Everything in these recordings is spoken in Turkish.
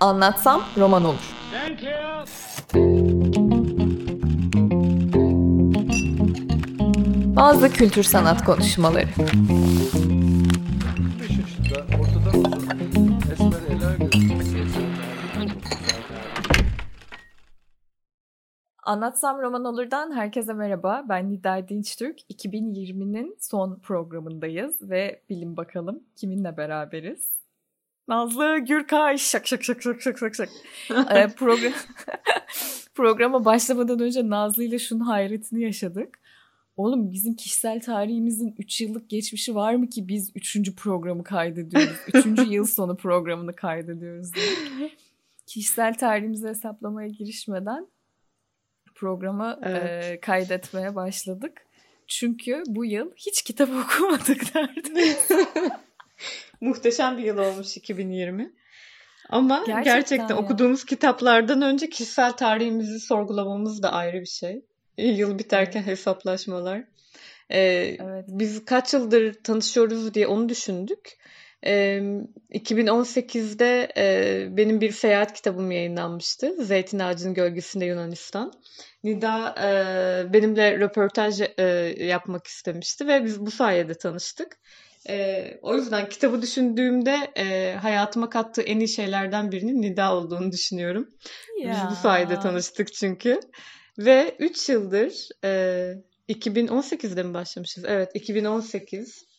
Anlatsam roman olur. Bazı kültür sanat konuşmaları. Anlatsam Roman Olur'dan herkese merhaba. Ben Nida Dinçtürk. 2020'nin son programındayız ve bilin bakalım kiminle beraberiz? Nazlı Gürkay şak şak şak şak şak şak şak. ee, program programa başlamadan önce Nazlı ile şunun hayretini yaşadık. Oğlum bizim kişisel tarihimizin 3 yıllık geçmişi var mı ki biz 3. programı kaydediyoruz? 3. yıl sonu programını kaydediyoruz. Dedik. Kişisel tarihimizi hesaplamaya girişmeden programı evet. e, kaydetmeye başladık. Çünkü bu yıl hiç kitap okumadık neredeyse. Muhteşem bir yıl olmuş 2020. Ama gerçekten, gerçekten okuduğumuz kitaplardan önce kişisel tarihimizi sorgulamamız da ayrı bir şey. Yıl biterken hesaplaşmalar. Ee, evet. Biz kaç yıldır tanışıyoruz diye onu düşündük. Ee, 2018'de e, benim bir seyahat kitabım yayınlanmıştı. Zeytin Ağacı'nın Gölgesinde Yunanistan. Nida e, benimle röportaj e, yapmak istemişti ve biz bu sayede tanıştık. E, o yüzden kitabı düşündüğümde e, hayatıma kattığı en iyi şeylerden birinin Nida olduğunu düşünüyorum. Ya. Biz bu sayede tanıştık çünkü. Ve 3 yıldır e, 2018'de mi başlamışız? Evet 2018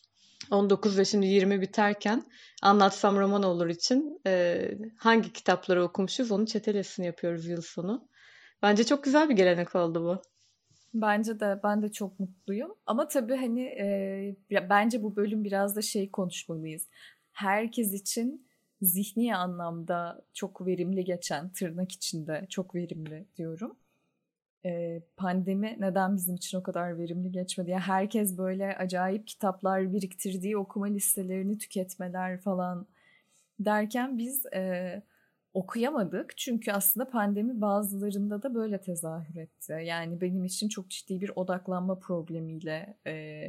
19 ve şimdi 20 biterken anlatsam roman olur için e, hangi kitapları okumuşuz onu çetelesini yapıyoruz yıl sonu. Bence çok güzel bir gelenek oldu bu. Bence de ben de çok mutluyum. Ama tabii hani e, bence bu bölüm biraz da şey konuşmalıyız. Herkes için zihni anlamda çok verimli geçen, tırnak içinde çok verimli diyorum. E, pandemi neden bizim için o kadar verimli geçmedi? Yani herkes böyle acayip kitaplar biriktirdiği okuma listelerini tüketmeler falan derken biz e, okuyamadık. Çünkü aslında pandemi bazılarında da böyle tezahür etti. Yani benim için çok ciddi bir odaklanma problemiyle e,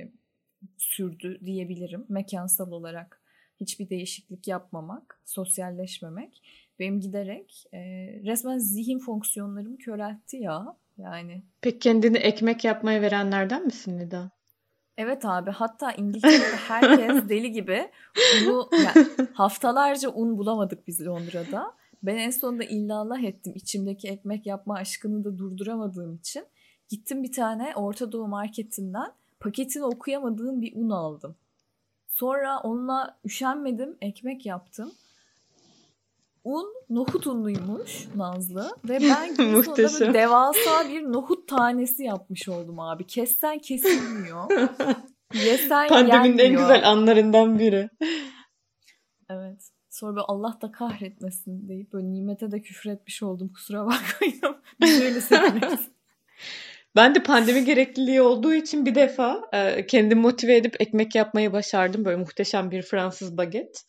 sürdü diyebilirim. Mekansal olarak hiçbir değişiklik yapmamak, sosyalleşmemek benim giderek e, resmen zihin fonksiyonlarımı köreltti ya. Yani. Peki kendini ekmek yapmaya verenlerden misin Nida? Evet abi hatta İngiltere'de herkes deli gibi unu yani haftalarca un bulamadık biz Londra'da. Ben en sonunda illallah ettim. İçimdeki ekmek yapma aşkını da durduramadığım için. Gittim bir tane Orta Doğu marketinden paketini okuyamadığım bir un aldım. Sonra onunla üşenmedim, ekmek yaptım. Un nohut unluymuş Nazlı ve ben sonunda devasa bir nohut tanesi yapmış oldum abi. Kessen kesilmiyor. Yesen Pandeminin yenmiyor. en güzel anlarından biri. Evet. Sonra böyle Allah da kahretmesin deyip böyle nimete de küfür etmiş oldum kusura bakmayın. Biz öyle seviniyoruz. Ben de pandemi gerekliliği olduğu için bir defa e, kendimi motive edip ekmek yapmayı başardım. Böyle muhteşem bir Fransız baget.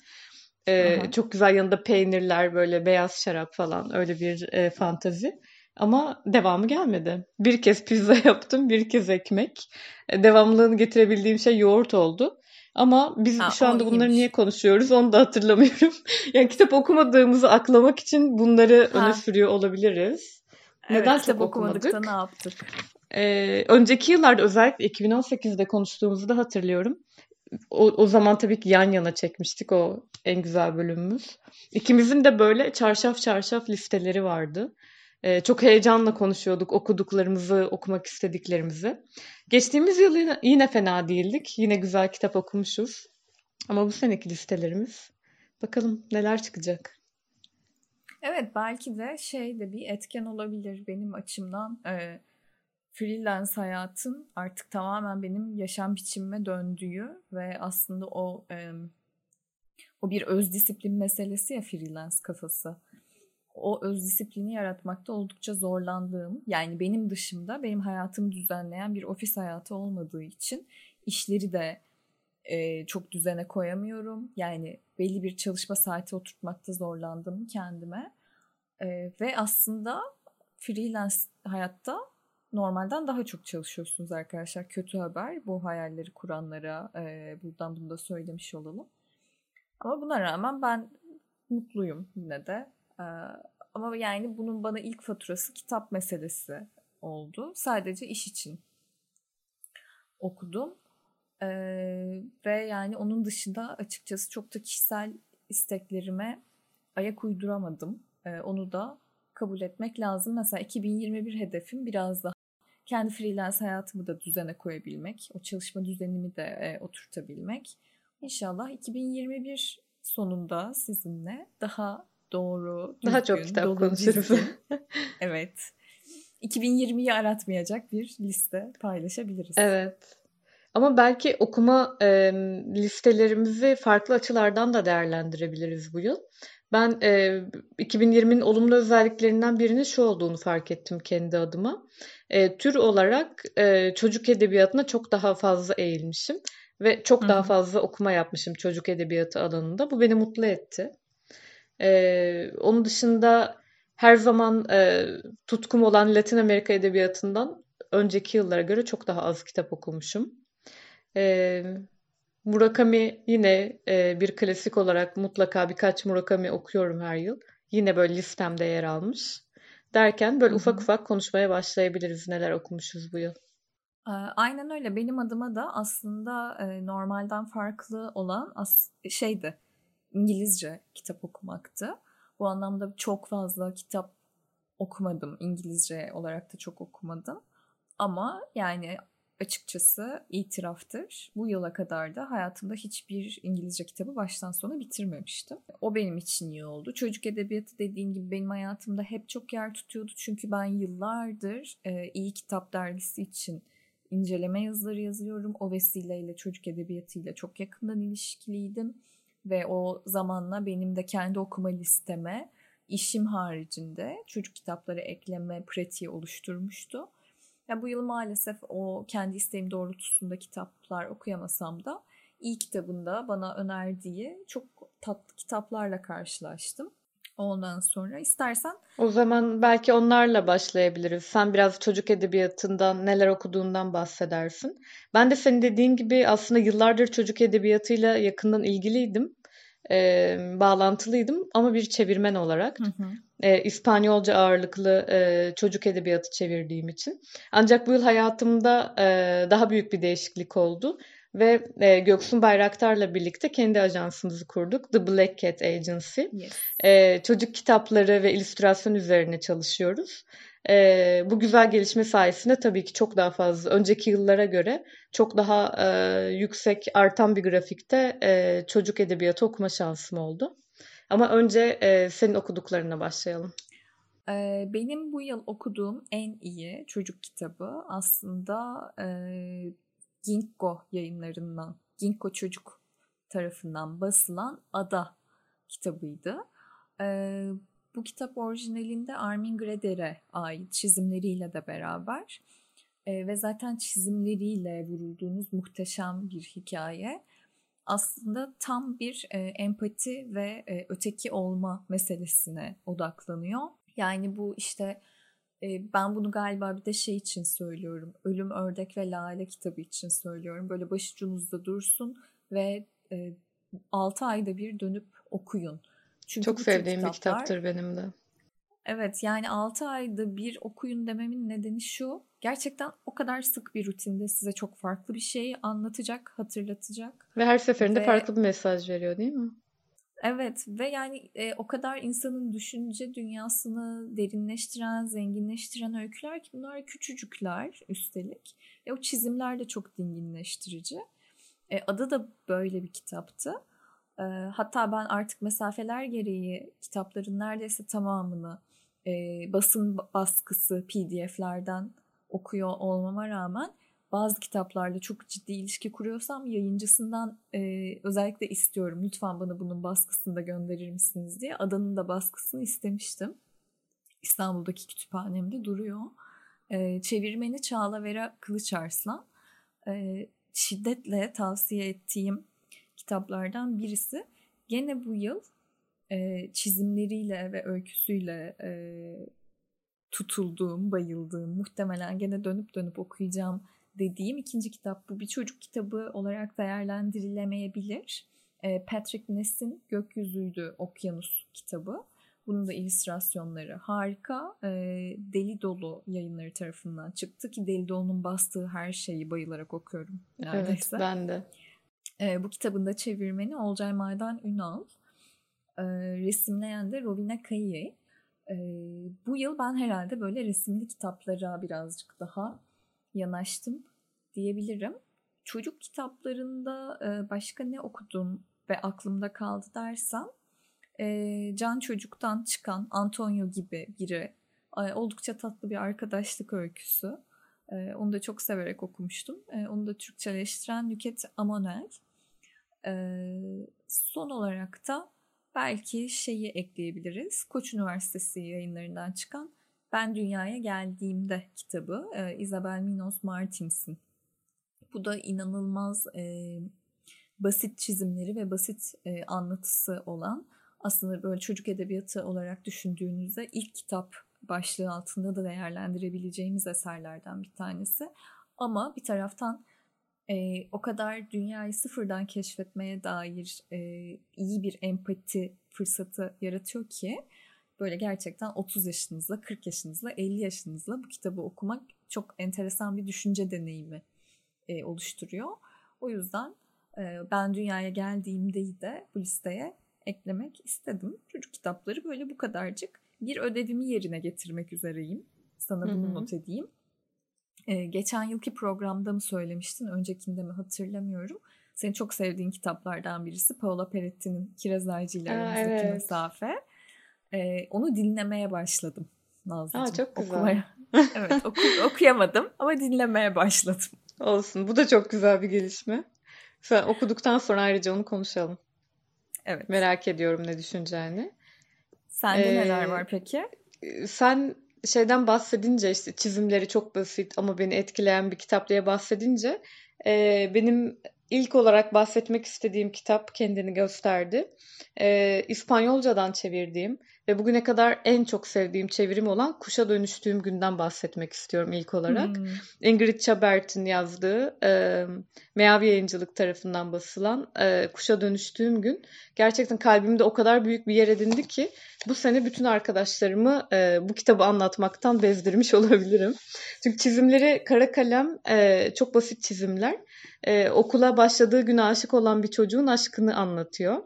E, çok güzel yanında peynirler, böyle beyaz şarap falan öyle bir e, fantazi. Ama devamı gelmedi. Bir kez pizza yaptım, bir kez ekmek. E, devamlılığını getirebildiğim şey yoğurt oldu. Ama biz ha, şu anda bunları niye konuşuyoruz onu da hatırlamıyorum. yani kitap okumadığımızı aklamak için bunları ha. öne sürüyor olabiliriz. Evet, Neden kitap okumadık? da ne yaptık? Ee, önceki yıllarda özellikle 2018'de konuştuğumuzu da hatırlıyorum. O, o zaman tabii ki yan yana çekmiştik o en güzel bölümümüz. İkimizin de böyle çarşaf çarşaf listeleri vardı. Ee, çok heyecanla konuşuyorduk okuduklarımızı, okumak istediklerimizi. Geçtiğimiz yıl yine, fena değildik. Yine güzel kitap okumuşuz. Ama bu seneki listelerimiz bakalım neler çıkacak. Evet belki de şey de bir etken olabilir benim açımdan. E, freelance hayatın artık tamamen benim yaşam biçimime döndüğü ve aslında o e, o bir öz disiplin meselesi ya freelance kafası o öz disiplini yaratmakta oldukça zorlandığım yani benim dışımda benim hayatımı düzenleyen bir ofis hayatı olmadığı için işleri de e, çok düzene koyamıyorum. Yani belli bir çalışma saati oturtmakta zorlandım kendime. E, ve aslında freelance hayatta normalden daha çok çalışıyorsunuz arkadaşlar. Kötü haber bu hayalleri kuranlara e, buradan bunu da söylemiş olalım. Ama buna rağmen ben mutluyum yine de. Ee, ama yani bunun bana ilk faturası kitap meselesi oldu. Sadece iş için okudum. Ee, ve yani onun dışında açıkçası çok da kişisel isteklerime ayak uyduramadım. Ee, onu da kabul etmek lazım. Mesela 2021 hedefim biraz daha kendi freelance hayatımı da düzene koyabilmek, o çalışma düzenimi de e, oturtabilmek. İnşallah 2021 sonunda sizinle daha doğru, düzgün, daha çok kitap konuşuruz. evet. 2020'yi aratmayacak bir liste paylaşabiliriz. Evet. Ama belki okuma e, listelerimizi farklı açılardan da değerlendirebiliriz bu yıl. Ben e, 2020'nin olumlu özelliklerinden birinin şu olduğunu fark ettim kendi adıma. E, tür olarak e, çocuk edebiyatına çok daha fazla eğilmişim ve çok Hı-hı. daha fazla okuma yapmışım çocuk edebiyatı alanında. Bu beni mutlu etti. E, onun dışında her zaman e, tutkum olan Latin Amerika edebiyatından önceki yıllara göre çok daha az kitap okumuşum. E, Murakami yine e, bir klasik olarak mutlaka birkaç Murakami okuyorum her yıl. Yine böyle listemde yer almış. Derken böyle Hı-hı. ufak ufak konuşmaya başlayabiliriz neler okumuşuz bu yıl. Aynen öyle. Benim adıma da aslında normalden farklı olan şeydi. İngilizce kitap okumaktı. Bu anlamda çok fazla kitap okumadım. İngilizce olarak da çok okumadım. Ama yani açıkçası itiraftır. Bu yıla kadar da hayatımda hiçbir İngilizce kitabı baştan sona bitirmemiştim. O benim için iyi oldu. Çocuk edebiyatı dediğin gibi benim hayatımda hep çok yer tutuyordu. Çünkü ben yıllardır e, iyi kitap dergisi için inceleme yazıları yazıyorum. O vesileyle çocuk edebiyatıyla çok yakından ilişkiliydim. Ve o zamanla benim de kendi okuma listeme işim haricinde çocuk kitapları ekleme pratiği oluşturmuştu. Ya bu yıl maalesef o kendi isteğim doğrultusunda kitaplar okuyamasam da iyi kitabında bana önerdiği çok tatlı kitaplarla karşılaştım. Ondan sonra istersen... O zaman belki onlarla başlayabiliriz. Sen biraz çocuk edebiyatından, neler okuduğundan bahsedersin. Ben de senin dediğin gibi aslında yıllardır çocuk edebiyatıyla yakından ilgiliydim. E, bağlantılıydım ama bir çevirmen olarak. Hı hı. E, İspanyolca ağırlıklı e, çocuk edebiyatı çevirdiğim için. Ancak bu yıl hayatımda e, daha büyük bir değişiklik oldu. Ve e, Göksun Bayraktar'la birlikte kendi ajansımızı kurduk. The Black Cat Agency. Yes. E, çocuk kitapları ve illüstrasyon üzerine çalışıyoruz. E, bu güzel gelişme sayesinde tabii ki çok daha fazla, önceki yıllara göre çok daha e, yüksek, artan bir grafikte e, çocuk edebiyatı okuma şansım oldu. Ama önce e, senin okuduklarına başlayalım. Benim bu yıl okuduğum en iyi çocuk kitabı aslında e, Ginkgo yayınlarından, Ginkgo Çocuk tarafından basılan Ada kitabıydı. Ee, bu kitap orijinalinde Armin Greder'e ait çizimleriyle de beraber ee, ve zaten çizimleriyle vurulduğunuz muhteşem bir hikaye. Aslında tam bir e, empati ve e, öteki olma meselesine odaklanıyor. Yani bu işte ben bunu galiba bir de şey için söylüyorum. Ölüm, Ördek ve Lale kitabı için söylüyorum. Böyle başucunuzda dursun ve e, 6 ayda bir dönüp okuyun. Çünkü Çok sevdiğim kitaplar, bir kitaptır benim de. Evet yani 6 ayda bir okuyun dememin nedeni şu. Gerçekten o kadar sık bir rutinde size çok farklı bir şey anlatacak, hatırlatacak. Ve her seferinde ve... farklı bir mesaj veriyor değil mi? Evet ve yani e, o kadar insanın düşünce dünyasını derinleştiren, zenginleştiren öyküler ki bunlar küçücükler üstelik. E, o çizimler de çok dinginleştirici. E, adı da böyle bir kitaptı. E, hatta ben artık mesafeler gereği kitapların neredeyse tamamını e, basın baskısı PDF'lerden okuyor olmama rağmen bazı kitaplarla çok ciddi ilişki kuruyorsam yayıncısından e, özellikle istiyorum. Lütfen bana bunun baskısını da gönderir misiniz diye. Adanın da baskısını istemiştim. İstanbul'daki kütüphanemde duruyor. E, çevirmeni Çağla Vera Kılıçarslan. E, şiddetle tavsiye ettiğim kitaplardan birisi. Gene bu yıl e, çizimleriyle ve öyküsüyle e, tutulduğum, bayıldığım, muhtemelen gene dönüp dönüp okuyacağım dediğim ikinci kitap bu. Bir çocuk kitabı olarak değerlendirilemeyebilir. E, Patrick Ness'in Gökyüzüydü Okyanus kitabı. Bunun da illüstrasyonları harika. E, Deli Dolu yayınları tarafından çıktı ki Deli Dolu'nun bastığı her şeyi bayılarak okuyorum neredeyse. Evet ben de. E, bu kitabın da çevirmeni Olcay Maydan Ünal. Resimleyen de Rovina Kayı. E, bu yıl ben herhalde böyle resimli kitaplara birazcık daha yanaştım diyebilirim. Çocuk kitaplarında e, başka ne okudum ve aklımda kaldı dersem e, Can Çocuk'tan çıkan Antonio gibi biri e, oldukça tatlı bir arkadaşlık öyküsü. Onu da çok severek okumuştum. Onu da Türkçeleştiren Nüket Amonel. Son olarak da belki şeyi ekleyebiliriz. Koç Üniversitesi yayınlarından çıkan Ben Dünyaya Geldiğimde kitabı e, Isabel Minos Martins'in. Bu da inanılmaz e, basit çizimleri ve basit e, anlatısı olan aslında böyle çocuk edebiyatı olarak düşündüğünüzde ilk kitap başlığı altında da değerlendirebileceğimiz eserlerden bir tanesi. Ama bir taraftan e, o kadar dünyayı sıfırdan keşfetmeye dair e, iyi bir empati fırsatı yaratıyor ki böyle gerçekten 30 yaşınızla, 40 yaşınızla, 50 yaşınızla bu kitabı okumak çok enteresan bir düşünce deneyimi e, oluşturuyor. O yüzden e, ben dünyaya geldiğimde de bu listeye eklemek istedim. Çocuk kitapları böyle bu kadarcık. Bir ödevimi yerine getirmek üzereyim. Sana bunu Hı-hı. not edeyim. Ee, geçen yılki programda mı söylemiştin, öncekinde mi hatırlamıyorum. Senin çok sevdiğin kitaplardan birisi Paola Peretti'nin Kiraz Ağacı ile aramızdaki evet. mesafe. Ee, onu dinlemeye başladım Nazlıcığım. Aa, çok güzel. Okumaya. evet oku, okuyamadım ama dinlemeye başladım. Olsun bu da çok güzel bir gelişme. Sen okuduktan sonra ayrıca onu konuşalım. Evet. Merak ediyorum ne düşüneceğini. Sende ee, neler var peki? Sen şeyden bahsedince işte çizimleri çok basit ama beni etkileyen bir kitap diye bahsedince e, benim ilk olarak bahsetmek istediğim kitap kendini gösterdi. E, İspanyolcadan çevirdiğim ve bugüne kadar en çok sevdiğim çevirim olan Kuşa Dönüştüğüm Günden bahsetmek istiyorum ilk olarak. Hmm. Ingrid Chabert'in yazdığı e, Meavi Yayıncılık tarafından basılan e, Kuşa Dönüştüğüm Gün gerçekten kalbimde o kadar büyük bir yer edindi ki bu sene bütün arkadaşlarımı e, bu kitabı anlatmaktan bezdirmiş olabilirim. Çünkü çizimleri kara kalem e, çok basit çizimler. E, okula başladığı gün aşık olan bir çocuğun aşkını anlatıyor.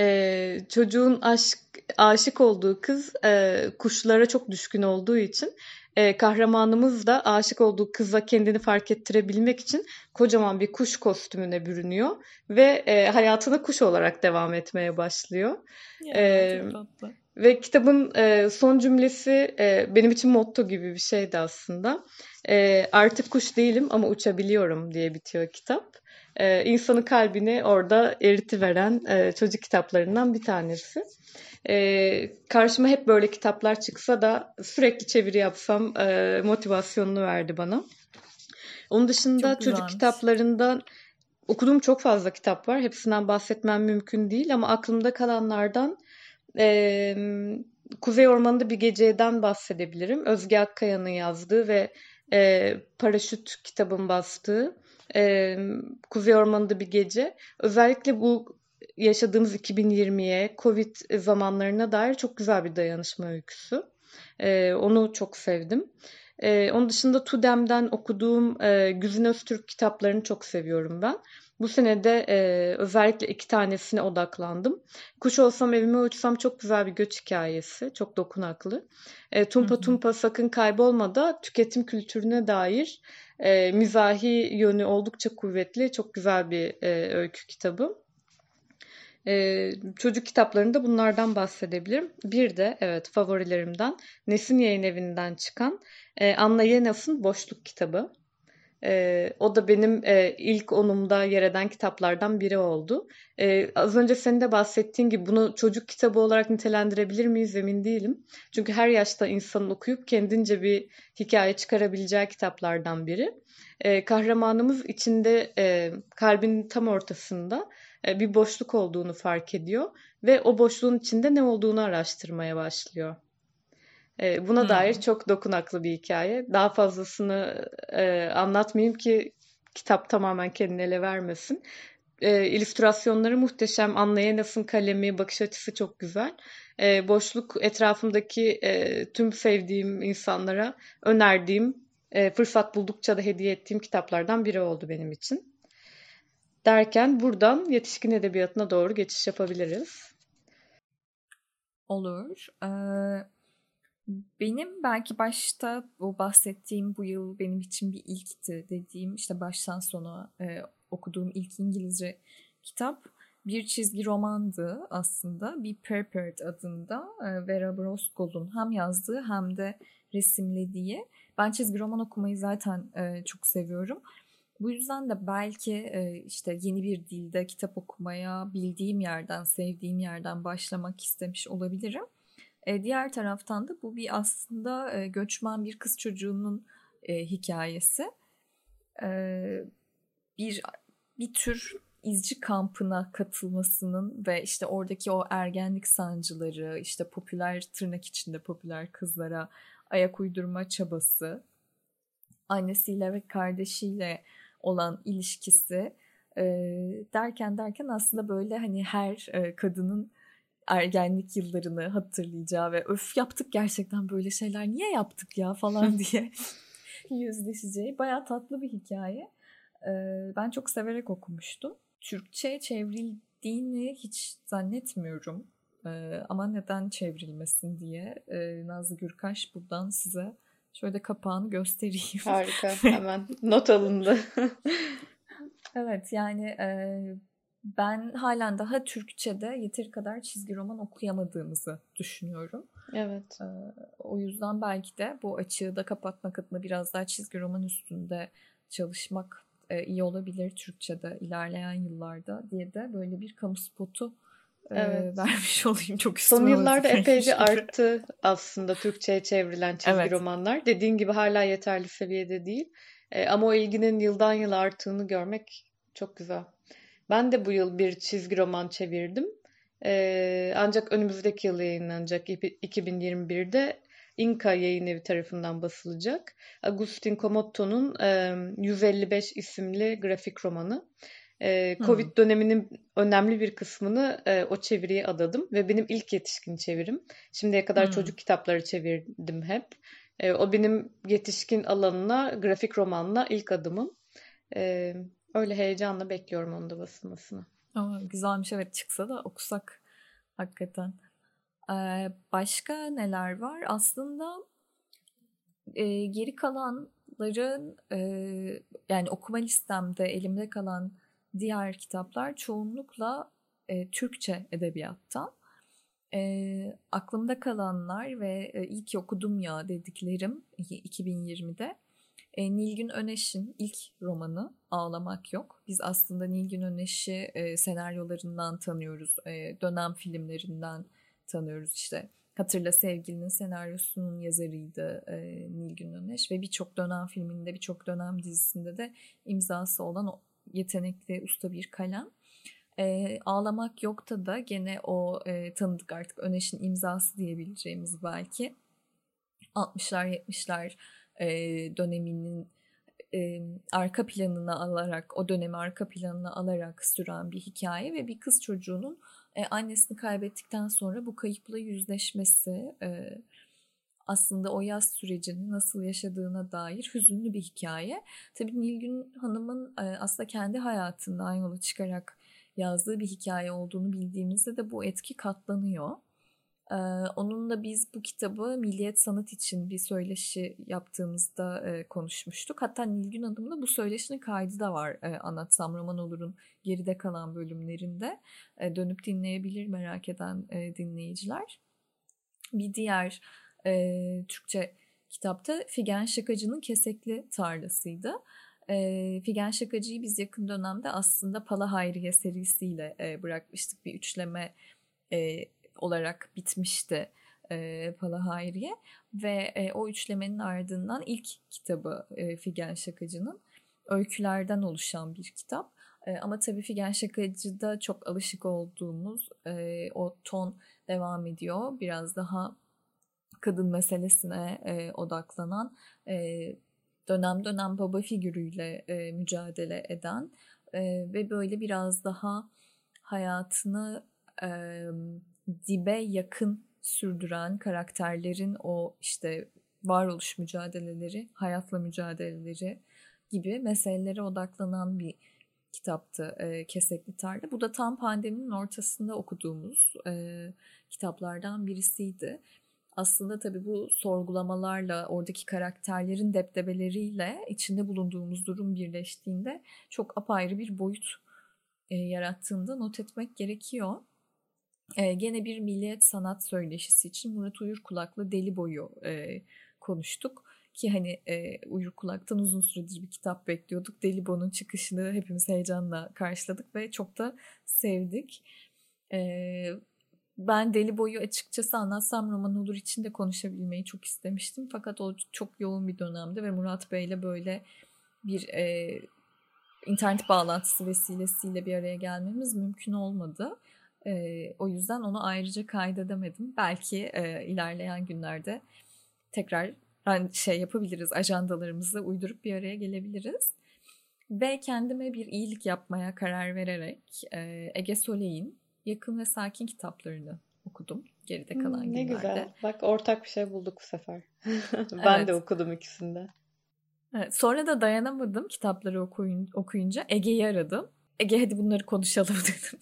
E, çocuğun aşk aşık olduğu kız e, kuşlara çok düşkün olduğu için e, kahramanımız da aşık olduğu kıza kendini fark ettirebilmek için kocaman bir kuş kostümüne bürünüyor ve e, hayatına kuş olarak devam etmeye başlıyor. Ya, e, ve kitabın e, son cümlesi e, benim için motto gibi bir şeydi aslında. E, artık kuş değilim ama uçabiliyorum diye bitiyor kitap. E, insanın kalbini orada eritiveren e, çocuk kitaplarından bir tanesi. E, karşıma hep böyle kitaplar çıksa da sürekli çeviri yapsam e, motivasyonunu verdi bana. Onun dışında çocuk kitaplarından okuduğum çok fazla kitap var. Hepsinden bahsetmem mümkün değil ama aklımda kalanlardan e, Kuzey Ormanı'nda bir geceden bahsedebilirim. Özge Akkaya'nın yazdığı ve e, Paraşüt kitabın bastığı e, Kuzey Ormanı'nda bir gece. Özellikle bu yaşadığımız 2020'ye, Covid zamanlarına dair çok güzel bir dayanışma öyküsü. E, onu çok sevdim. E, onun dışında Tudem'den okuduğum e, Güzin Öztürk kitaplarını çok seviyorum ben. Bu sene de e, özellikle iki tanesine odaklandım. Kuş olsam evime uçsam çok güzel bir göç hikayesi. Çok dokunaklı. E, Tumpa Tumpa sakın kaybolma da tüketim kültürüne dair e, mizahi yönü oldukça kuvvetli. Çok güzel bir e, öykü kitabı. Ee, çocuk kitaplarında bunlardan bahsedebilirim. Bir de evet favorilerimden Nesin Yayın Evi'nden çıkan e, Anna Yenas'ın Boşluk kitabı. E, o da benim e, ilk onumda yer eden kitaplardan biri oldu. E, az önce senin de bahsettiğin gibi bunu çocuk kitabı olarak nitelendirebilir miyiz emin değilim. Çünkü her yaşta insanın okuyup kendince bir hikaye çıkarabileceği kitaplardan biri. E, kahramanımız içinde e, kalbin tam ortasında e, bir boşluk olduğunu fark ediyor ve o boşluğun içinde ne olduğunu araştırmaya başlıyor. E, buna hmm. dair çok dokunaklı bir hikaye. Daha fazlasını e, anlatmayayım ki kitap tamamen kendini ele vermesin. e, illüstrasyonları muhteşem. Anna Yenas'ın kalemi, bakış açısı çok güzel. E, boşluk etrafımdaki e, tüm sevdiğim insanlara önerdiğim, e, fırsat buldukça da hediye ettiğim kitaplardan biri oldu benim için. Derken buradan yetişkin edebiyatına doğru geçiş yapabiliriz. Olur. Ee, benim belki başta bu bahsettiğim bu yıl benim için bir ilkti dediğim işte baştan sona e, okuduğum ilk İngilizce kitap bir çizgi romandı aslında. Bir Prepared adında e, Vera Broskol'un hem yazdığı hem de resimlediği. Ben çizgi roman okumayı zaten e, çok seviyorum. Bu yüzden de belki e, işte yeni bir dilde kitap okumaya bildiğim yerden, sevdiğim yerden başlamak istemiş olabilirim. E, diğer taraftan da bu bir aslında e, göçmen bir kız çocuğunun e, hikayesi. Bir bir tür izci kampına katılmasının ve işte oradaki o ergenlik sancıları, işte popüler tırnak içinde popüler kızlara ayak uydurma çabası, annesiyle ve kardeşiyle olan ilişkisi derken derken aslında böyle hani her kadının ergenlik yıllarını hatırlayacağı ve öf yaptık gerçekten böyle şeyler niye yaptık ya falan diye yüzleşeceği baya tatlı bir hikaye. Ben çok severek okumuştum. Türkçe çevrildiğini hiç zannetmiyorum. Ama neden çevrilmesin diye Nazlı Gürkaş buradan size şöyle kapağını göstereyim. Harika hemen not alındı. evet yani e, ben halen daha Türkçe'de yeteri kadar çizgi roman okuyamadığımızı düşünüyorum. Evet. E, o yüzden belki de bu açığı da kapatmak adına biraz daha çizgi roman üstünde çalışmak e, iyi olabilir Türkçe'de ilerleyen yıllarda diye de böyle bir kamu spotu e, evet. vermiş olayım çok Son yıllarda epeyce arttı aslında Türkçe'ye çevrilen çizgi evet. romanlar. Dediğin gibi hala yeterli seviyede değil. E, ama o ilginin yıldan yıla arttığını görmek çok güzel. Ben de bu yıl bir çizgi roman çevirdim. E, ancak önümüzdeki yıl yayınlanacak 2021'de Inka Yayın Evi tarafından basılacak. Agustin Comotto'nun e, 155 isimli grafik romanı. E, Covid hmm. döneminin önemli bir kısmını e, o çeviriye adadım ve benim ilk yetişkin çevirim. Şimdiye kadar hmm. çocuk kitapları çevirdim hep. E, o benim yetişkin alanına, grafik romanla ilk adımım. E, öyle heyecanla bekliyorum onun da basılmasını. Aa, güzelmiş evet çıksa da okusak hakikaten. Ee, başka neler var? Aslında e, geri kalanların e, yani okuma listemde elimde kalan diğer kitaplar çoğunlukla e, Türkçe edebiyattan. E, aklımda kalanlar ve e, iyi okudum ya dediklerim 2020'de e, Nilgün Öneş'in ilk romanı Ağlamak Yok. Biz aslında Nilgün Öneş'i e, senaryolarından tanıyoruz, e, dönem filmlerinden tanıyoruz işte. Hatırla Sevgili'nin senaryosunun yazarıydı e, Nilgün Öneş ve birçok dönem filminde, birçok dönem dizisinde de imzası olan o yetenekli usta bir kalem. E, Ağlamak Yok'ta da gene o e, tanıdık artık Öneş'in imzası diyebileceğimiz belki 60'lar 70'ler e, döneminin e, arka planına alarak o dönemi arka planına alarak süren bir hikaye ve bir kız çocuğunun e, annesini kaybettikten sonra bu kayıpla yüzleşmesi e, aslında o yaz sürecini nasıl yaşadığına dair hüzünlü bir hikaye. Tabii Nilgün Hanım'ın e, aslında kendi hayatından yola çıkarak yazdığı bir hikaye olduğunu bildiğimizde de bu etki katlanıyor. Ee, onunla biz bu kitabı Milliyet Sanat için bir söyleşi yaptığımızda konuşmuştuk. Hatta Nilgün Hanım'la bu söyleşinin kaydı da var Anlatsam Roman Olur'un geride kalan bölümlerinde. E, dönüp dinleyebilir merak eden dinleyiciler. Bir diğer Türkçe kitapta Figen Şakacı'nın Kesekli Tarlası'ydı. E, Figen Şakacı'yı biz yakın dönemde aslında Pala Hayriye serisiyle e, bırakmıştık. Bir üçleme e, olarak bitmişti e, Pala Hayriye. Ve e, o üçlemenin ardından ilk kitabı e, Figen Şakacı'nın öykülerden oluşan bir kitap. E, ama tabii Figen Şakacı'da çok alışık olduğumuz e, o ton devam ediyor. Biraz daha kadın meselesine e, odaklanan, e, dönem dönem baba figürüyle e, mücadele eden e, ve böyle biraz daha hayatını e, dibe yakın sürdüren karakterlerin o işte varoluş mücadeleleri, hayatla mücadeleleri gibi meselelere odaklanan bir kitaptı e, Kesekli Tarla. Bu da tam pandeminin ortasında okuduğumuz e, kitaplardan birisiydi. Aslında tabii bu sorgulamalarla, oradaki karakterlerin deptebeleriyle içinde bulunduğumuz durum birleştiğinde çok apayrı bir boyut e, yarattığında not etmek gerekiyor. E, gene bir milliyet sanat söyleşisi için Murat Uyur Kulak'la Deli Boyu e, konuştuk. Ki hani e, Uyur Kulak'tan uzun süredir bir kitap bekliyorduk. Deli Bo'nun çıkışını hepimiz heyecanla karşıladık ve çok da sevdik. E, ben Deli Boyu açıkçası anlatsam roman olur için de konuşabilmeyi çok istemiştim. Fakat o çok yoğun bir dönemde ve Murat Bey'le böyle bir e, internet bağlantısı vesilesiyle bir araya gelmemiz mümkün olmadı. E, o yüzden onu ayrıca kaydedemedim. Belki e, ilerleyen günlerde tekrar şey yapabiliriz, ajandalarımızı uydurup bir araya gelebiliriz. Ve kendime bir iyilik yapmaya karar vererek e, Ege Soley'in Yakın ve Sakin kitaplarını okudum geride kalan hmm, ne günlerde. Ne güzel. Bak ortak bir şey bulduk bu sefer. ben evet. de okudum ikisinde. Evet, sonra da dayanamadım kitapları okuyun, okuyunca Ege'yi aradım. Ege hadi bunları konuşalım dedim.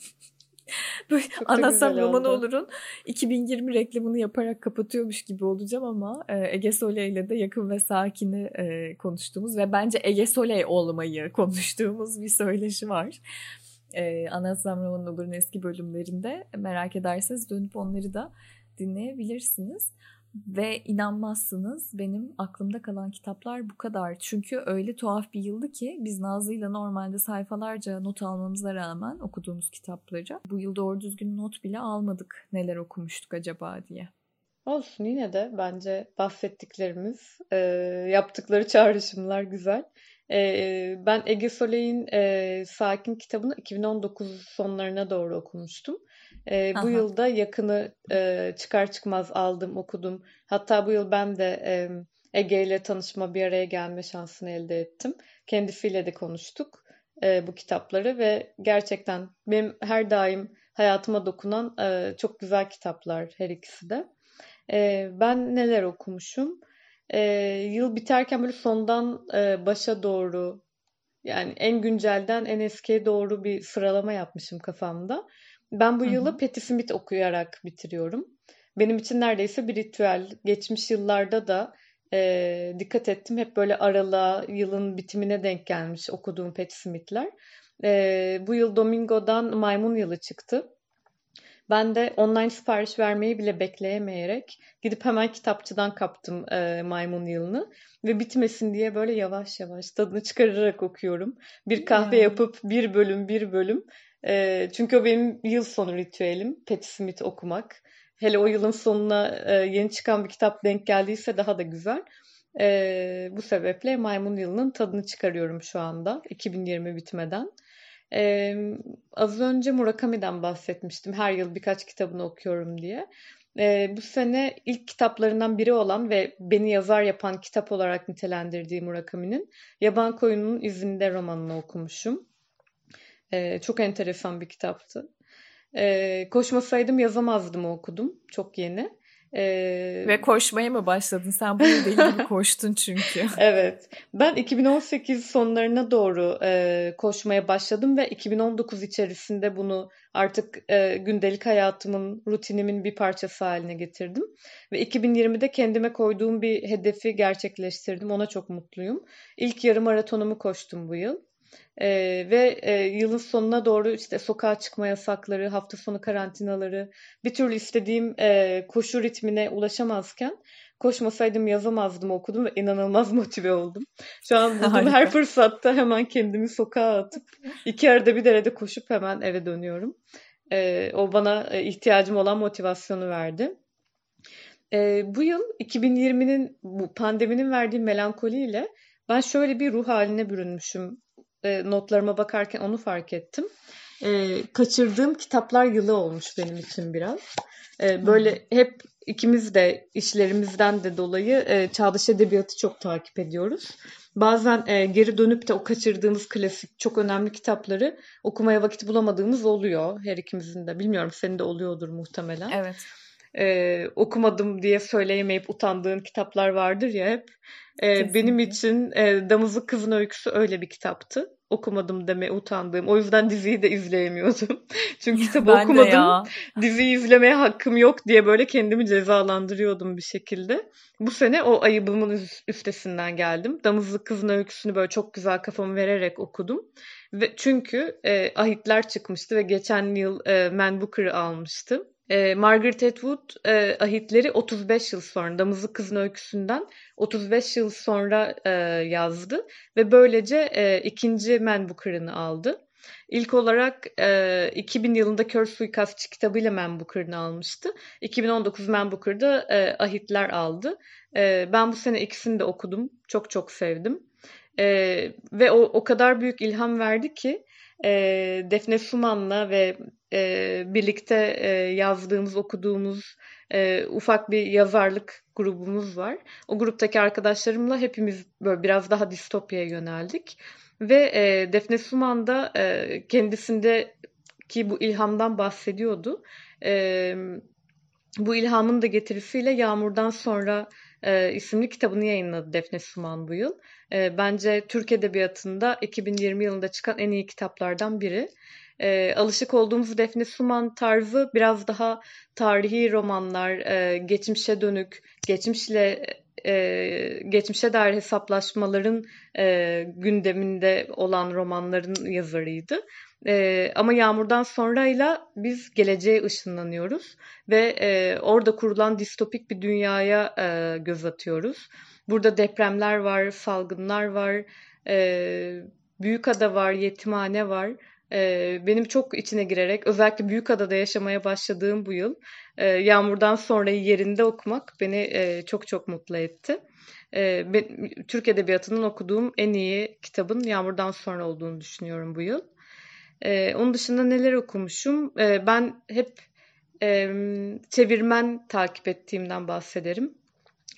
Böyle Çok anlatsam roman olurun 2020 reklamını yaparak kapatıyormuş gibi olacağım ama e, Ege Soley ile de yakın ve sakini e, konuştuğumuz ve bence Ege Soley olmayı konuştuğumuz bir söyleşi var. E, anlatsam roman olurun eski bölümlerinde merak ederseniz dönüp onları da dinleyebilirsiniz. Ve inanmazsınız benim aklımda kalan kitaplar bu kadar. Çünkü öyle tuhaf bir yıldı ki biz Nazlı'yla normalde sayfalarca not almamıza rağmen okuduğumuz kitapları bu yıl doğru düzgün not bile almadık neler okumuştuk acaba diye. Olsun yine de bence bahsettiklerimiz, e, yaptıkları çağrışımlar güzel. E, ben Ege Soley'in e, Sakin kitabını 2019 sonlarına doğru okumuştum. E, bu yılda yakını e, çıkar çıkmaz aldım, okudum. Hatta bu yıl ben de e, Ege ile tanışma, bir araya gelme şansını elde ettim. Kendisiyle de konuştuk e, bu kitapları ve gerçekten benim her daim hayatıma dokunan e, çok güzel kitaplar her ikisi de. E, ben neler okumuşum? E, yıl biterken böyle sondan e, başa doğru yani en güncelden en eskiye doğru bir sıralama yapmışım kafamda. Ben bu yılı Patti Smith okuyarak bitiriyorum. Benim için neredeyse bir ritüel. Geçmiş yıllarda da e, dikkat ettim. Hep böyle aralığa, yılın bitimine denk gelmiş okuduğum Patti Smith'ler. E, bu yıl Domingo'dan Maymun Yılı çıktı. Ben de online sipariş vermeyi bile bekleyemeyerek gidip hemen kitapçıdan kaptım e, Maymun Yılı'nı. Ve bitmesin diye böyle yavaş yavaş tadını çıkararak okuyorum. Bir kahve yapıp bir bölüm bir bölüm e, çünkü o benim yıl sonu ritüelim. Patti Smith okumak. Hele o yılın sonuna e, yeni çıkan bir kitap denk geldiyse daha da güzel. E, bu sebeple Maymun Yılı'nın tadını çıkarıyorum şu anda 2020 bitmeden. E, az önce Murakami'den bahsetmiştim. Her yıl birkaç kitabını okuyorum diye. E, bu sene ilk kitaplarından biri olan ve beni yazar yapan kitap olarak nitelendirdiği Murakami'nin Yaban Koyunun İzinde romanını okumuşum. E, çok enteresan bir kitaptı. E, koşmasaydım yazamazdım okudum. Çok yeni. Ee, Ve koşmaya mı başladın? Sen bunu deli gibi koştun çünkü. evet. Ben 2018 sonlarına doğru e, koşmaya başladım ve 2019 içerisinde bunu artık e, gündelik hayatımın, rutinimin bir parçası haline getirdim. Ve 2020'de kendime koyduğum bir hedefi gerçekleştirdim. Ona çok mutluyum. İlk yarım maratonumu koştum bu yıl. E, ve e, yılın sonuna doğru işte sokağa çıkma yasakları, hafta sonu karantinaları, bir türlü istediğim e, koşu ritmine ulaşamazken koşmasaydım yazamazdım okudum ve inanılmaz motive oldum. Şu an bulduğum her fırsatta hemen kendimi sokağa atıp iki arada bir derede koşup hemen eve dönüyorum. E, o bana e, ihtiyacım olan motivasyonu verdi. E, bu yıl 2020'nin bu pandeminin verdiği melankoliyle ben şöyle bir ruh haline bürünmüşüm e, notlarıma bakarken onu fark ettim. e, kaçırdığım kitaplar yılı olmuş benim için biraz. E, böyle hep ikimiz de işlerimizden de dolayı e, çağdaş edebiyatı çok takip ediyoruz. Bazen e, geri dönüp de o kaçırdığımız klasik çok önemli kitapları okumaya vakit bulamadığımız oluyor her ikimizin de. Bilmiyorum senin de oluyordur muhtemelen. Evet. E, okumadım diye söyleyemeyip utandığın kitaplar vardır ya hep. E, benim için e, Damızlık Kızın Öyküsü öyle bir kitaptı okumadım deme utandığım. O yüzden diziyi de izleyemiyordum. Çünkü kitabı okumadım. Diziyi izlemeye hakkım yok diye böyle kendimi cezalandırıyordum bir şekilde. Bu sene o ayıbımın üstesinden geldim. Damızlık Kızın Öyküsü'nü böyle çok güzel kafamı vererek okudum. Ve çünkü e, ahitler çıkmıştı ve geçen yıl e, Man Booker'ı almıştım. E, Margaret Atwood e, ahitleri 35 yıl sonra Damızlık Kızın Öyküsü'nden 35 yıl sonra e, yazdı ve böylece e, ikinci Man Booker'ını aldı. İlk olarak e, 2000 yılında Kör Suikastçı kitabıyla Man Booker'ını almıştı. 2019 Man Booker'da e, Ahitler aldı. E, ben bu sene ikisini de okudum. Çok çok sevdim. E, ve o, o kadar büyük ilham verdi ki e, Defne Suman'la ve e, birlikte e, yazdığımız, okuduğumuz e, ufak bir yazarlık grubumuz var. O gruptaki arkadaşlarımla hepimiz böyle biraz daha distopyaya yöneldik. Ve e, Defne Suman da e, kendisindeki bu ilhamdan bahsediyordu. E, bu ilhamın da getirisiyle Yağmur'dan sonra e, isimli kitabını yayınladı Defne Suman bu yıl. E, bence Türk Edebiyatı'nda 2020 yılında çıkan en iyi kitaplardan biri. E, alışık olduğumuz Defne Suman tarzı biraz daha tarihi romanlar, e, geçmişe dönük, geçmişle e, geçmişe dair hesaplaşmaların e, gündeminde olan romanların yazarıydı. E, ama Yağmur'dan sonrayla biz geleceğe ışınlanıyoruz ve e, orada kurulan distopik bir dünyaya e, göz atıyoruz. Burada depremler var, salgınlar var, e, Büyükada var, yetimhane var. Benim çok içine girerek özellikle Büyükada'da yaşamaya başladığım bu yıl e, Yağmur'dan sonrayı yerinde okumak beni çok çok mutlu etti. E, Türk Edebiyatı'nın okuduğum en iyi kitabın Yağmur'dan sonra olduğunu düşünüyorum bu yıl. Onun dışında neler okumuşum? Ben hep çevirmen takip ettiğimden bahsederim.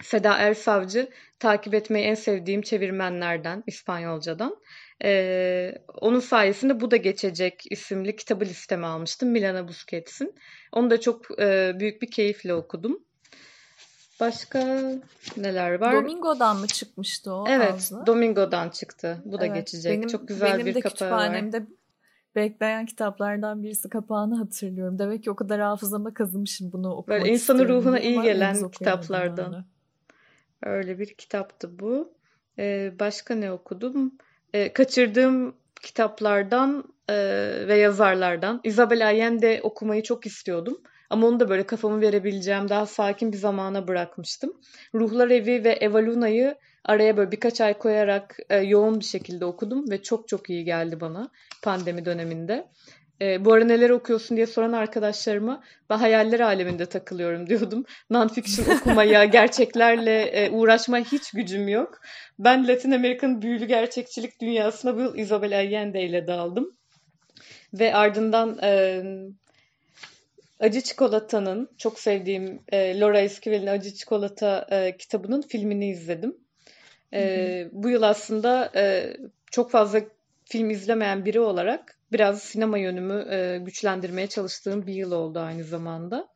Seda Ersavcı takip etmeyi en sevdiğim çevirmenlerden İspanyolcadan. Ee, onun sayesinde Bu da Geçecek isimli kitabı listeme almıştım Milana Busquets'in. Onu da çok e, büyük bir keyifle okudum. Başka neler var? Domingo'dan mı çıkmıştı o? Evet, ağzı? Domingo'dan çıktı. Bu da evet, geçecek. Benim, çok güzel benim bir de kapağı var. kütüphanemde bekleyen kitaplardan birisi kapağını hatırlıyorum. Demek ki o kadar hafızama kazımışım bunu okumak Böyle insanın ruhuna iyi gelen kitaplardan. Öyle bir kitaptı bu. Ee, başka ne okudum? Ee, kaçırdığım kitaplardan e, ve yazarlardan Isabel Allende okumayı çok istiyordum. Ama onu da böyle kafamı verebileceğim daha sakin bir zamana bırakmıştım. Ruhlar Evi ve Eva Luna'yı araya böyle birkaç ay koyarak e, yoğun bir şekilde okudum ve çok çok iyi geldi bana pandemi döneminde. E, bu ara neler okuyorsun diye soran arkadaşlarıma ben hayaller aleminde takılıyorum diyordum. Non-fiction okumaya, gerçeklerle e, uğraşmaya hiç gücüm yok. Ben Latin Amerika'nın büyülü gerçekçilik dünyasına bu yıl Isabel Allende ile daldım. Ve ardından e, Acı Çikolata'nın çok sevdiğim e, Laura Esquivel'in Acı Çikolata e, kitabının filmini izledim. E, bu yıl aslında e, çok fazla film izlemeyen biri olarak biraz sinema yönümü e, güçlendirmeye çalıştığım bir yıl oldu aynı zamanda.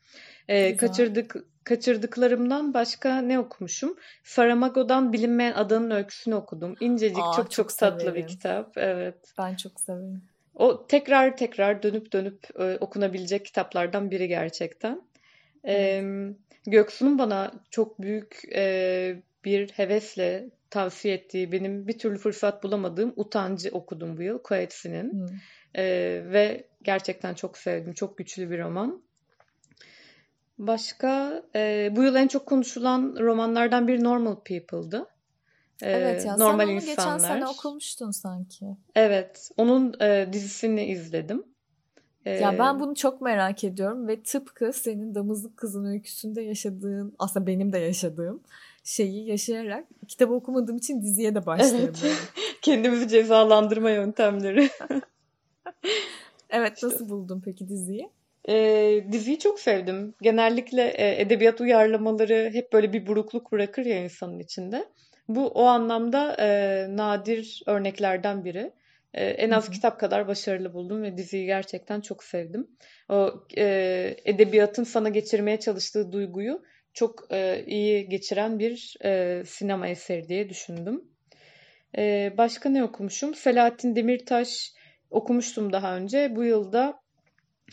E, kaçırdık kaçırdıklarımdan başka ne okumuşum? Saramago'dan bilinmeyen adanın öyküsünü okudum. İncecik Aa, çok, çok çok tatlı bir kitap. Evet. Ben çok severim. O tekrar tekrar dönüp dönüp e, okunabilecek kitaplardan biri gerçekten. Evet. E, Göksu'nun bana çok büyük e, bir hevesle tavsiye ettiği benim bir türlü fırsat bulamadığım Utancı okudum bu yıl Coetze'nin. Hmm. E, ve gerçekten çok sevdim. Çok güçlü bir roman. Başka e, bu yıl en çok konuşulan romanlardan bir Normal People'dı. E, evet ya normal sen onu insanlar. geçen sene okumuştun sanki. Evet onun e, dizisini izledim. E, ya ben bunu çok merak ediyorum ve tıpkı senin Damızlık Kızın öyküsünde yaşadığın aslında benim de yaşadığım şeyi yaşayarak kitabı okumadığım için diziye de başlıyorum. Evet. Kendimizi cezalandırma yöntemleri. Evet işte. nasıl buldun peki diziyi? E, diziyi çok sevdim. Genellikle e, edebiyat uyarlamaları hep böyle bir burukluk bırakır ya insanın içinde. Bu o anlamda e, nadir örneklerden biri. E, en az Hı-hı. kitap kadar başarılı buldum ve diziyi gerçekten çok sevdim. O e, edebiyatın sana geçirmeye çalıştığı duyguyu çok e, iyi geçiren bir e, sinema eseri diye düşündüm. E, başka ne okumuşum? Selahattin Demirtaş okumuştum daha önce. Bu yılda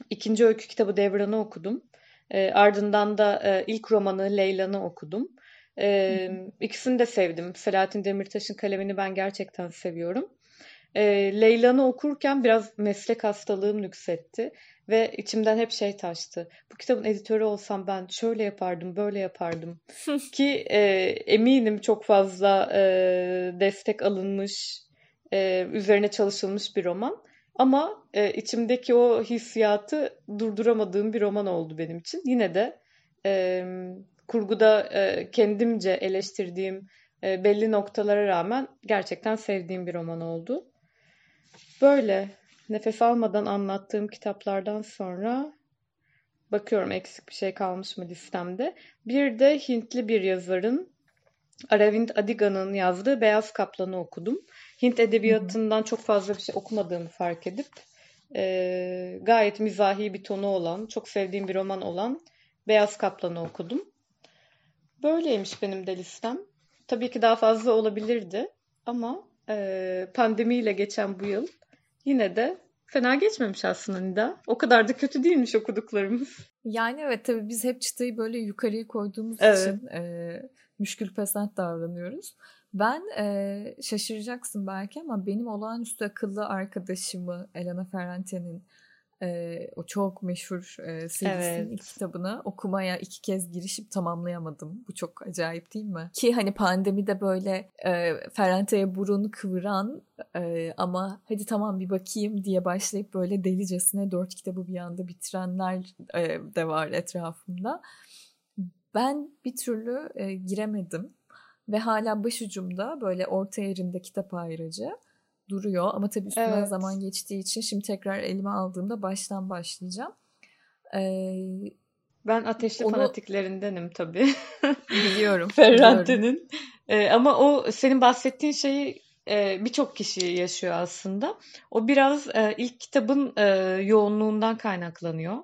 ikinci öykü kitabı Devran'ı okudum. E, ardından da e, ilk romanı Leyla'nı okudum. E, ikisini de sevdim. Selahattin Demirtaş'ın kalemini ben gerçekten seviyorum. E, Leyla'nı okurken biraz meslek hastalığım nüksetti. Ve içimden hep şey taştı. Bu kitabın editörü olsam ben şöyle yapardım, böyle yapardım. Ki e, eminim çok fazla e, destek alınmış, e, üzerine çalışılmış bir roman. Ama e, içimdeki o hissiyatı durduramadığım bir roman oldu benim için. Yine de e, kurguda e, kendimce eleştirdiğim e, belli noktalara rağmen gerçekten sevdiğim bir roman oldu. Böyle nefes almadan anlattığım kitaplardan sonra bakıyorum eksik bir şey kalmış mı listemde. Bir de Hintli bir yazarın Aravind Adiga'nın yazdığı Beyaz Kaplan'ı okudum. Hint edebiyatından çok fazla bir şey okumadığımı fark edip e, gayet mizahi bir tonu olan, çok sevdiğim bir roman olan Beyaz Kaplan'ı okudum. Böyleymiş benim de listem. Tabii ki daha fazla olabilirdi ama e, pandemiyle geçen bu yıl yine de fena geçmemiş aslında Nida. O kadar da kötü değilmiş okuduklarımız. Yani evet tabii biz hep çıtayı böyle yukarıya koyduğumuz evet. için e, müşkül pesent davranıyoruz. Ben e, şaşıracaksın belki ama benim olağanüstü akıllı arkadaşımı Elena Ferrante'nin e, o çok meşhur e, serisinin evet. ilk kitabını okumaya iki kez girişip tamamlayamadım. Bu çok acayip değil mi? Ki hani pandemide böyle e, Ferrante'ye burun kıvıran e, ama hadi tamam bir bakayım diye başlayıp böyle delicesine dört kitabı bir anda bitirenler e, de var etrafımda. Ben bir türlü e, giremedim ve hala başucumda böyle orta yerinde kitap ayrıcı duruyor. Ama tabii üstünden evet. zaman geçtiği için şimdi tekrar elime aldığımda baştan başlayacağım. Ee, ben ateşli onu... fanatiklerindenim tabii. Biliyorum. Ferrante'nin. Ee, ama o senin bahsettiğin şeyi e, birçok kişi yaşıyor aslında. O biraz e, ilk kitabın e, yoğunluğundan kaynaklanıyor.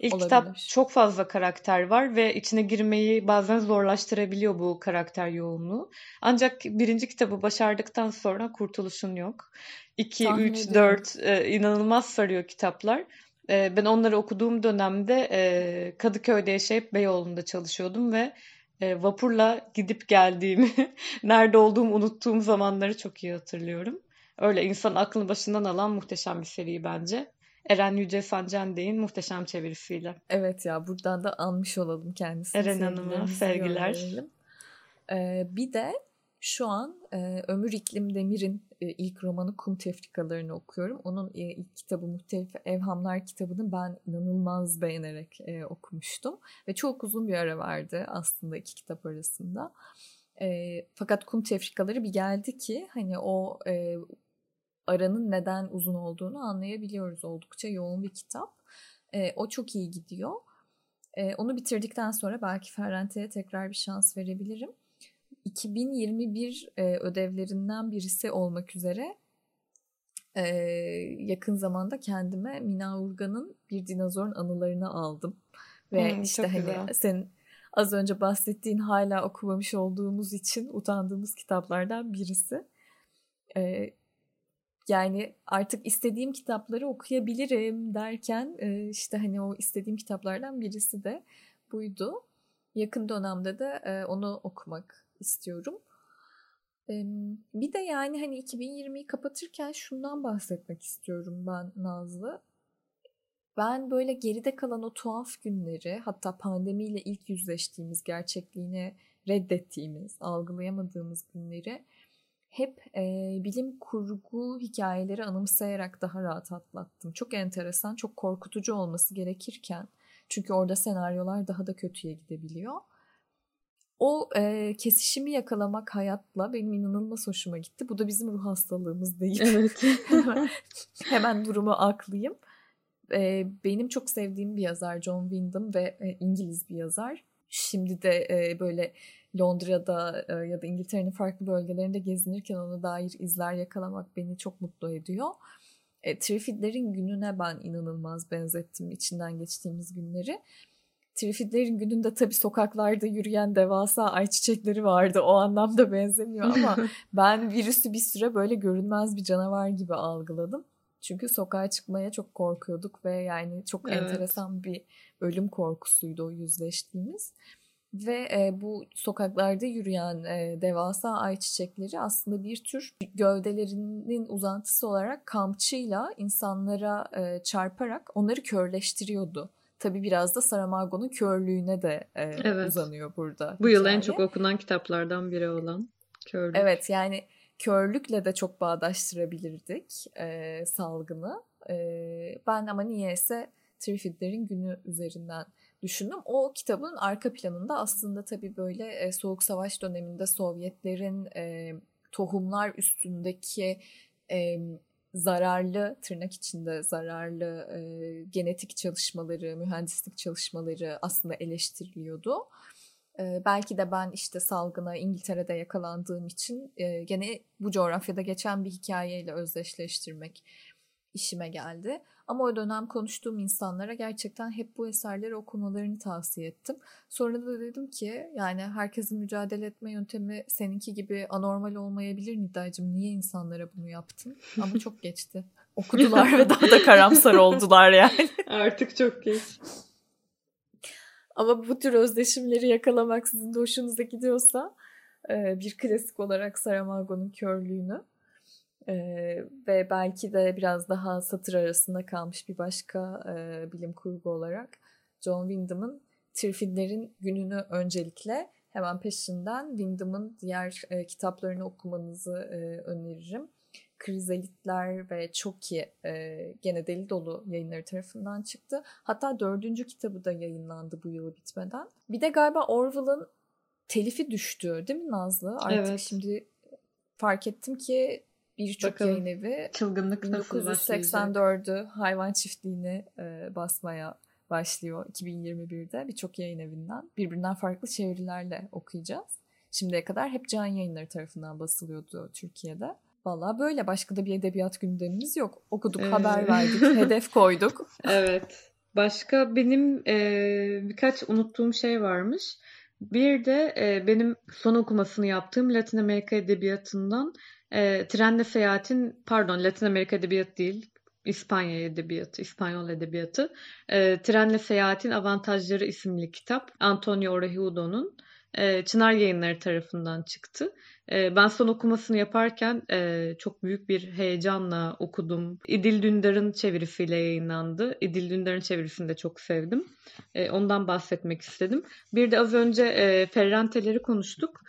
İlk Olabilir. kitap çok fazla karakter var ve içine girmeyi bazen zorlaştırabiliyor bu karakter yoğunluğu. Ancak birinci kitabı başardıktan sonra kurtuluşun yok. 2, 3, 4 inanılmaz sarıyor kitaplar. E, ben onları okuduğum dönemde e, Kadıköy'de yaşayıp Beyoğlu'nda çalışıyordum ve e, vapurla gidip geldiğimi, nerede olduğumu unuttuğum zamanları çok iyi hatırlıyorum. Öyle insan aklını başından alan muhteşem bir seri bence. Eren Yüce Sancendey'in muhteşem çevirisiyle. Evet ya buradan da almış olalım kendisini. Eren Hanım'a sevgiler. Ee, bir de şu an e, Ömür İklim Demir'in e, ilk romanı Kum Tefrikalarını okuyorum. Onun e, ilk kitabı Muhtelif Evhamlar kitabını ben inanılmaz beğenerek e, okumuştum. Ve çok uzun bir ara vardı aslında iki kitap arasında. E, fakat Kum Tefrikaları bir geldi ki hani o e, aranın neden uzun olduğunu anlayabiliyoruz. Oldukça yoğun bir kitap. E, o çok iyi gidiyor. E, onu bitirdikten sonra belki Ferrante'ye tekrar bir şans verebilirim. 2021 e, ödevlerinden birisi olmak üzere e, yakın zamanda kendime Mina Urgan'ın Bir Dinozorun Anılarını aldım. Ve hmm, işte hani güzel. senin az önce bahsettiğin hala okumamış olduğumuz için utandığımız kitaplardan birisi. E, yani artık istediğim kitapları okuyabilirim derken işte hani o istediğim kitaplardan birisi de buydu. Yakın dönemde de onu okumak istiyorum. Bir de yani hani 2020'yi kapatırken şundan bahsetmek istiyorum ben Nazlı. Ben böyle geride kalan o tuhaf günleri hatta pandemiyle ilk yüzleştiğimiz gerçekliğini reddettiğimiz, algılayamadığımız günleri hep e, bilim kurgu hikayeleri anımsayarak daha rahat atlattım. Çok enteresan, çok korkutucu olması gerekirken çünkü orada senaryolar daha da kötüye gidebiliyor. O e, kesişimi yakalamak hayatla benim inanılmaz hoşuma gitti. Bu da bizim ruh hastalığımız değil. Evet. hemen, hemen durumu aklayayım. e, benim çok sevdiğim bir yazar John Wyndham ve e, İngiliz bir yazar. Şimdi de e, böyle Londra'da e, ya da İngiltere'nin farklı bölgelerinde gezinirken ona dair izler yakalamak beni çok mutlu ediyor. E, Trifidlerin gününe ben inanılmaz benzettim içinden geçtiğimiz günleri. Trifidlerin gününde tabii sokaklarda yürüyen devasa ayçiçekleri vardı. O anlamda benzemiyor ama ben virüsü bir süre böyle görünmez bir canavar gibi algıladım. Çünkü sokağa çıkmaya çok korkuyorduk ve yani çok evet. enteresan bir ölüm korkusuydu o yüzleştiğimiz. Ve e, bu sokaklarda yürüyen e, devasa ayçiçekleri aslında bir tür gövdelerinin uzantısı olarak kamçıyla insanlara e, çarparak onları körleştiriyordu. Tabii biraz da Saramago'nun körlüğüne de e, evet. uzanıyor burada. Bu yıl en çok okunan kitaplardan biri olan Körlük. Evet yani körlükle de çok bağdaştırabilirdik e, salgını. E, ben ama niyeyse Trifidlerin günü üzerinden düşündüm. O kitabın arka planında aslında tabii böyle e, Soğuk Savaş döneminde Sovyetlerin e, tohumlar üstündeki e, zararlı tırnak içinde zararlı e, genetik çalışmaları, mühendislik çalışmaları aslında eleştiriliyordu. E, belki de ben işte salgına İngiltere'de yakalandığım için e, gene bu coğrafyada geçen bir hikayeyle özdeşleştirmek işime geldi. Ama o dönem konuştuğum insanlara gerçekten hep bu eserleri okumalarını tavsiye ettim. Sonra da dedim ki yani herkesin mücadele etme yöntemi seninki gibi anormal olmayabilir Nidacığım. Niye insanlara bunu yaptın? Ama çok geçti. Okudular ve daha da karamsar oldular yani. Artık çok geç. Ama bu tür özdeşimleri yakalamak sizin de hoşunuza gidiyorsa bir klasik olarak Saramago'nun körlüğünü ee, ve belki de biraz daha satır arasında kalmış bir başka e, bilim kurgu olarak John Wyndham'ın Tirfidlerin gününü öncelikle hemen peşinden Wyndham'ın diğer e, kitaplarını okumanızı e, öneririm. Krizelitler ve Çoki e, gene deli dolu yayınları tarafından çıktı. Hatta dördüncü kitabı da yayınlandı bu yılı bitmeden. Bir de galiba Orwell'ın telifi düştü değil mi Nazlı? Artık evet. şimdi fark ettim ki birçok yayın evi çılgınlık 1984'ü hayvan çiftliğini e, basmaya başlıyor 2021'de birçok yayın evinden. Birbirinden farklı çevirilerle okuyacağız. Şimdiye kadar hep can yayınları tarafından basılıyordu Türkiye'de. Valla böyle başka da bir edebiyat gündemimiz yok. Okuduk, ee... haber verdik, hedef koyduk. Evet. Başka benim e, birkaç unuttuğum şey varmış. Bir de e, benim son okumasını yaptığım Latin Amerika Edebiyatı'ndan e, Trenle Seyahat'in, pardon Latin Amerika Edebiyatı değil, İspanya Edebiyatı, İspanyol Edebiyatı. E, Trenle Seyahat'in Avantajları isimli kitap Antonio Orejudo'nun e, Çınar Yayınları tarafından çıktı. E, ben son okumasını yaparken e, çok büyük bir heyecanla okudum. İdil Dündar'ın çevirisiyle yayınlandı. İdil Dündar'ın çevirisini de çok sevdim. E, ondan bahsetmek istedim. Bir de az önce e, Ferrante'leri konuştuk.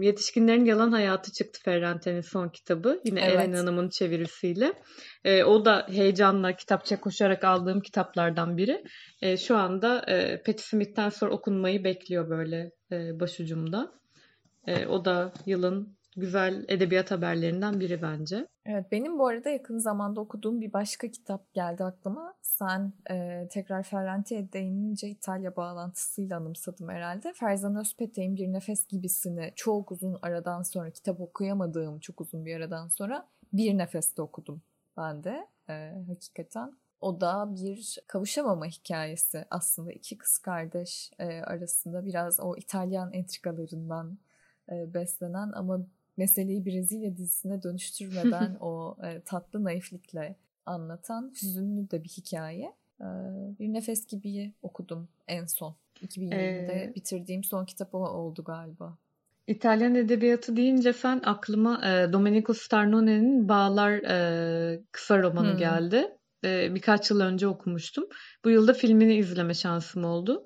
Yetişkinlerin Yalan Hayatı çıktı Ferrante'nin son kitabı. Yine evet. Eren Hanım'ın çevirisiyle. O da heyecanla kitapça koşarak aldığım kitaplardan biri. Şu anda Patti Smith'ten sonra okunmayı bekliyor böyle başucumda. E, o da yılın güzel edebiyat haberlerinden biri bence. Evet benim bu arada yakın zamanda okuduğum bir başka kitap geldi aklıma. Sen e, tekrar Ferranti'ye değinince İtalya bağlantısıyla anımsadım herhalde. Ferzan Özpetek'in Bir Nefes Gibisini çok uzun aradan sonra kitap okuyamadığım çok uzun bir aradan sonra bir nefeste okudum ben de e, hakikaten. O da bir kavuşamama hikayesi aslında iki kız kardeş e, arasında biraz o İtalyan entrikalarından e, beslenen ama meseleyi Brezilya dizisine dönüştürmeden o e, tatlı naiflikle anlatan hüzünlü de bir hikaye. E, bir nefes gibi okudum en son. 2020'de ee, bitirdiğim son kitap o oldu galiba. İtalyan edebiyatı deyince sen aklıma e, Domenico Starnone'nin Bağlar e, kısa romanı hmm. geldi. E, birkaç yıl önce okumuştum. Bu yılda filmini izleme şansım oldu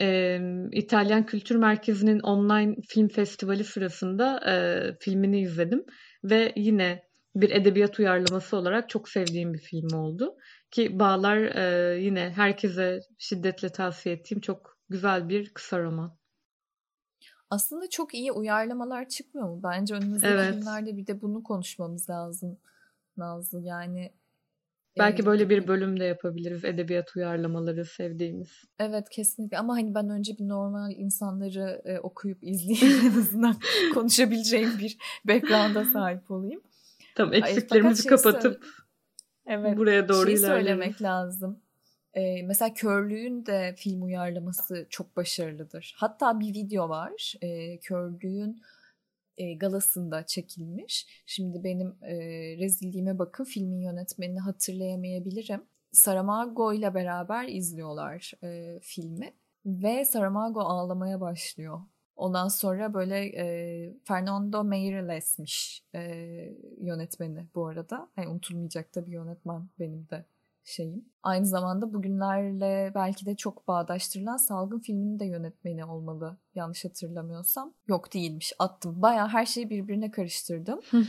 e, İtalyan Kültür Merkezi'nin online film festivali sırasında e, filmini izledim ve yine bir edebiyat uyarlaması olarak çok sevdiğim bir film oldu. Ki Bağlar e, yine herkese şiddetle tavsiye ettiğim çok güzel bir kısa roman. Aslında çok iyi uyarlamalar çıkmıyor mu? Bence önümüzdeki evet. filmlerde bir de bunu konuşmamız lazım Nazlı. Yani Belki ee, böyle bir bölüm de yapabiliriz. Edebiyat uyarlamaları sevdiğimiz. Evet kesinlikle ama hani ben önce bir normal insanları e, okuyup izleyeyim en azından konuşabileceğim bir background'a sahip olayım. Tamam eksiklerimizi Ay, kapatıp evet, buraya doğru şey ilerleyelim. söylemek lazım. Ee, mesela Körlüğün de film uyarlaması çok başarılıdır. Hatta bir video var. Ee, Körlüğün e, galasında çekilmiş. Şimdi benim e, rezilliğime bakın filmin yönetmenini hatırlayamayabilirim. Saramago ile beraber izliyorlar e, filmi ve Saramago ağlamaya başlıyor. Ondan sonra böyle e, Fernando Meireles'miş e, yönetmeni bu arada. Yani unutulmayacak da bir yönetmen benim de şeyim. Aynı zamanda bugünlerle belki de çok bağdaştırılan Salgın filminin de yönetmeni olmalı yanlış hatırlamıyorsam. Yok değilmiş attım. Baya her şeyi birbirine karıştırdım.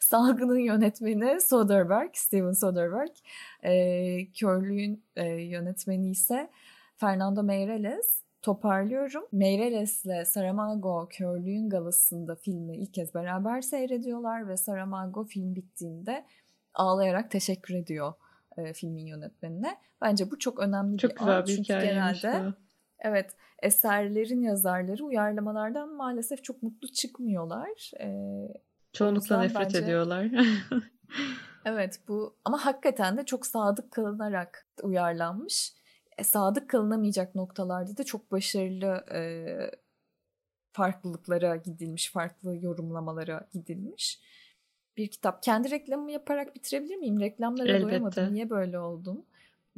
Salgın'ın yönetmeni Soderbergh, Steven Soderbergh. E, Körlüğün e, yönetmeni ise Fernando Meirelles. Toparlıyorum. Meirelles'le Saramago Körlüğün galasında filmi ilk kez beraber seyrediyorlar ve Saramago film bittiğinde ağlayarak teşekkür ediyor e, filmin yönetmenine. Bence bu çok önemli çok bir güzel an. bir Çünkü genelde bu. evet eserlerin yazarları uyarlamalardan maalesef çok mutlu çıkmıyorlar. E, Çoğunlukla nefret bence... ediyorlar. evet bu ama hakikaten de çok sadık kalınarak uyarlanmış. E, sadık kalınamayacak noktalarda da çok başarılı e, farklılıklara gidilmiş, farklı yorumlamalara gidilmiş bir kitap. Kendi reklamımı yaparak bitirebilir miyim? Reklamlara Elbette. doyamadım. Niye böyle oldum?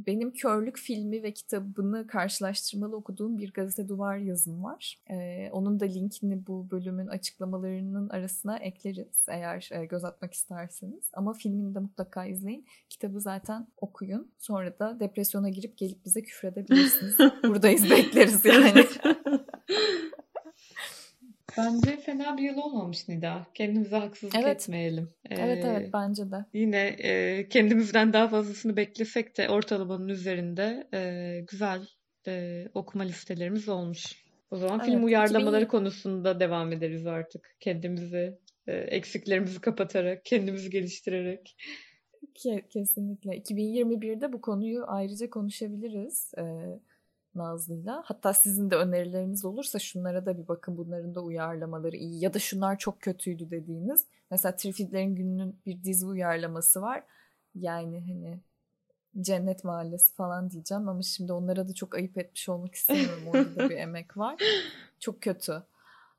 Benim körlük filmi ve kitabını karşılaştırmalı okuduğum bir gazete duvar yazım var. Ee, onun da linkini bu bölümün açıklamalarının arasına ekleriz eğer e, göz atmak isterseniz. Ama filmini de mutlaka izleyin. Kitabı zaten okuyun. Sonra da depresyona girip gelip bize küfredebilirsiniz. Buradayız bekleriz yani. Bence fena bir yıl olmamış Nida. Kendimize haksızlık evet. etmeyelim. Ee, evet evet bence de. Yine e, kendimizden daha fazlasını beklesek de ortalamanın üzerinde e, güzel e, okuma listelerimiz olmuş. O zaman evet, film uyarlamaları 2000... konusunda devam ederiz artık. Kendimizi, e, eksiklerimizi kapatarak, kendimizi geliştirerek. Kesinlikle. 2021'de bu konuyu ayrıca konuşabiliriz. Ee, Nazlı'yla. Hatta sizin de önerileriniz olursa şunlara da bir bakın bunların da uyarlamaları iyi ya da şunlar çok kötüydü dediğiniz. Mesela Trifidlerin Günü'nün bir dizi uyarlaması var. Yani hani Cennet Mahallesi falan diyeceğim ama şimdi onlara da çok ayıp etmiş olmak istemiyorum. Orada da bir emek var. Çok kötü.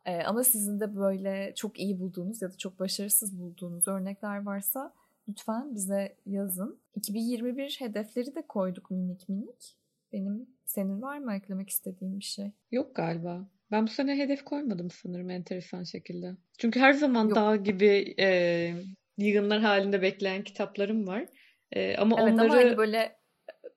Ee, ama sizin de böyle çok iyi bulduğunuz ya da çok başarısız bulduğunuz örnekler varsa lütfen bize yazın. 2021 hedefleri de koyduk minik minik. Benim senin var mı eklemek istediğin bir şey? Yok galiba. Ben bu sene hedef koymadım sanırım enteresan şekilde. Çünkü her zaman Yok. dağ gibi e, yığınlar halinde bekleyen kitaplarım var. E, ama evet, onları... ama hani böyle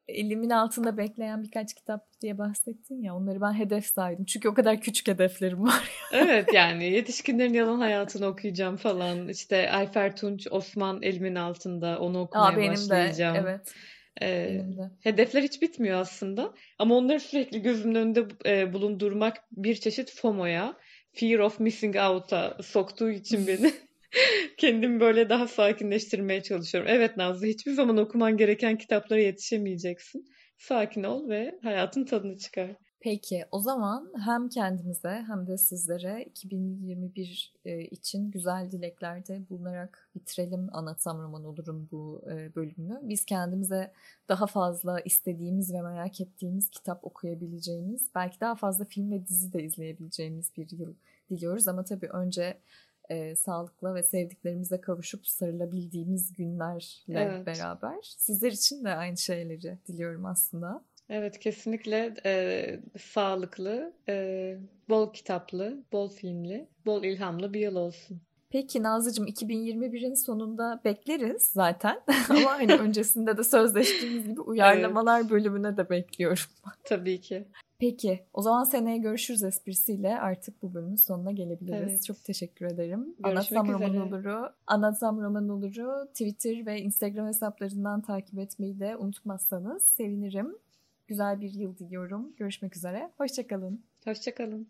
elimin altında bekleyen birkaç kitap diye bahsettin ya onları ben hedef saydım. Çünkü o kadar küçük hedeflerim var. evet yani yetişkinlerin yalan hayatını okuyacağım falan. İşte Ayfer Tunç, Osman elimin altında onu okumaya Aa, benim başlayacağım. De, evet. E, hedefler hiç bitmiyor aslında. Ama onları sürekli gözümün önünde e, bulundurmak bir çeşit FOMO'ya, Fear of Missing Out'a soktuğu için beni kendimi böyle daha sakinleştirmeye çalışıyorum. Evet Nazlı hiçbir zaman okuman gereken kitaplara yetişemeyeceksin. Sakin ol ve hayatın tadını çıkar. Peki o zaman hem kendimize hem de sizlere 2021 e, için güzel dileklerde bulunarak bitirelim Anlatsam Roman Olur'un bu e, bölümünü. Biz kendimize daha fazla istediğimiz ve merak ettiğimiz kitap okuyabileceğimiz, belki daha fazla film ve dizi de izleyebileceğimiz bir yıl diliyoruz. Ama tabii önce e, sağlıkla ve sevdiklerimize kavuşup sarılabildiğimiz günlerle evet. beraber sizler için de aynı şeyleri diliyorum aslında. Evet kesinlikle e, sağlıklı, e, bol kitaplı, bol filmli, bol ilhamlı bir yıl olsun. Peki Nazlıcığım 2021'in sonunda bekleriz zaten ama hani öncesinde de sözleştiğimiz gibi uyarlamalar evet. bölümüne de bekliyorum. Tabii ki. Peki o zaman seneye görüşürüz esprisiyle artık bu bölümün sonuna gelebiliriz. Evet. Çok teşekkür ederim. Görüşmek Anlatsam üzere. Roman Olur'u, Anlatsam Roman Olur'u Twitter ve Instagram hesaplarından takip etmeyi de unutmazsanız sevinirim güzel bir yıl diliyorum. Görüşmek üzere. Hoşçakalın. Hoşçakalın.